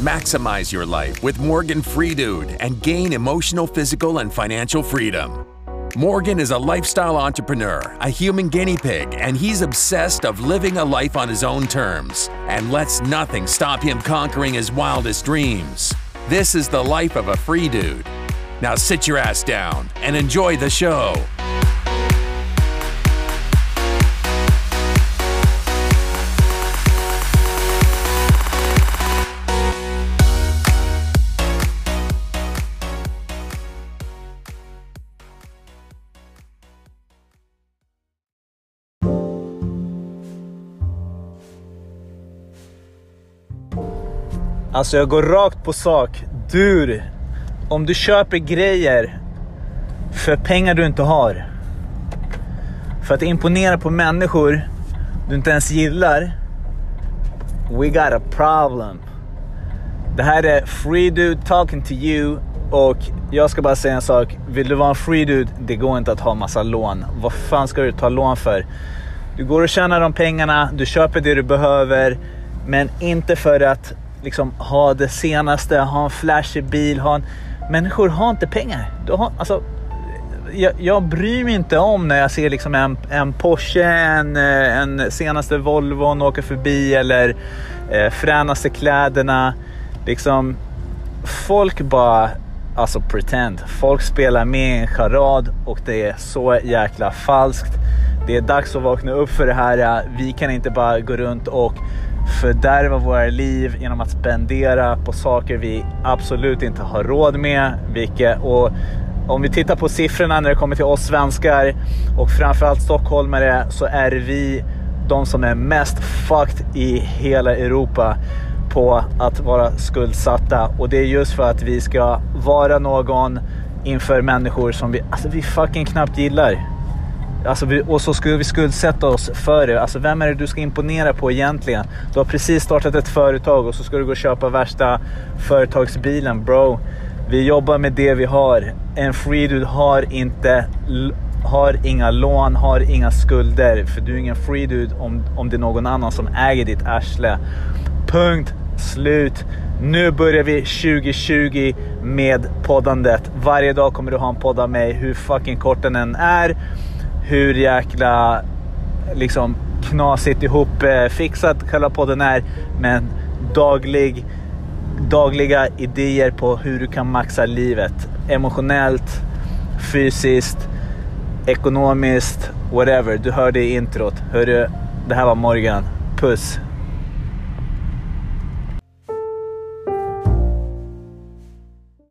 Maximize your life with Morgan Freedude and gain emotional, physical, and financial freedom. Morgan is a lifestyle entrepreneur, a human guinea pig, and he's obsessed of living a life on his own terms and lets nothing stop him conquering his wildest dreams. This is the life of a free dude. Now sit your ass down and enjoy the show. Alltså jag går rakt på sak. Du, om du köper grejer för pengar du inte har. För att imponera på människor du inte ens gillar. We got a problem. Det här är Free Dude talking to you. Och jag ska bara säga en sak. Vill du vara en free dude, det går inte att ha massa lån. Vad fan ska du ta lån för? Du går och tjänar de pengarna, du köper det du behöver. Men inte för att liksom ha det senaste, ha en flashig bil. Ha en... Människor har inte pengar. Du har, alltså, jag, jag bryr mig inte om när jag ser liksom en, en Porsche, en, eh, en senaste Volvon åka förbi eller eh, fränaste kläderna. Liksom, folk bara, alltså pretend. Folk spelar med i en charad och det är så jäkla falskt. Det är dags att vakna upp för det här. Vi kan inte bara gå runt och fördärva våra liv genom att spendera på saker vi absolut inte har råd med. Vilket, och om vi tittar på siffrorna när det kommer till oss svenskar och framförallt stockholmare så är vi de som är mest fucked i hela Europa på att vara skuldsatta. Och det är just för att vi ska vara någon inför människor som vi, alltså vi fucking knappt gillar. Alltså vi, och så skulle vi skuldsätta oss för det. Alltså vem är det du ska imponera på egentligen? Du har precis startat ett företag och så ska du gå och köpa värsta företagsbilen. Bro, vi jobbar med det vi har. En free dude har inte har inga lån, har inga skulder. För du är ingen free dude om, om det är någon annan som äger ditt arsle. Punkt slut. Nu börjar vi 2020 med poddandet. Varje dag kommer du ha en podd av mig, hur fucking kort den än är hur jäkla liksom knasigt ihop eh, fixat själva podden är. Men daglig, dagliga idéer på hur du kan maxa livet. Emotionellt, fysiskt, ekonomiskt, whatever. Du hörde i introt. Hörru, det här var Morgan. Puss!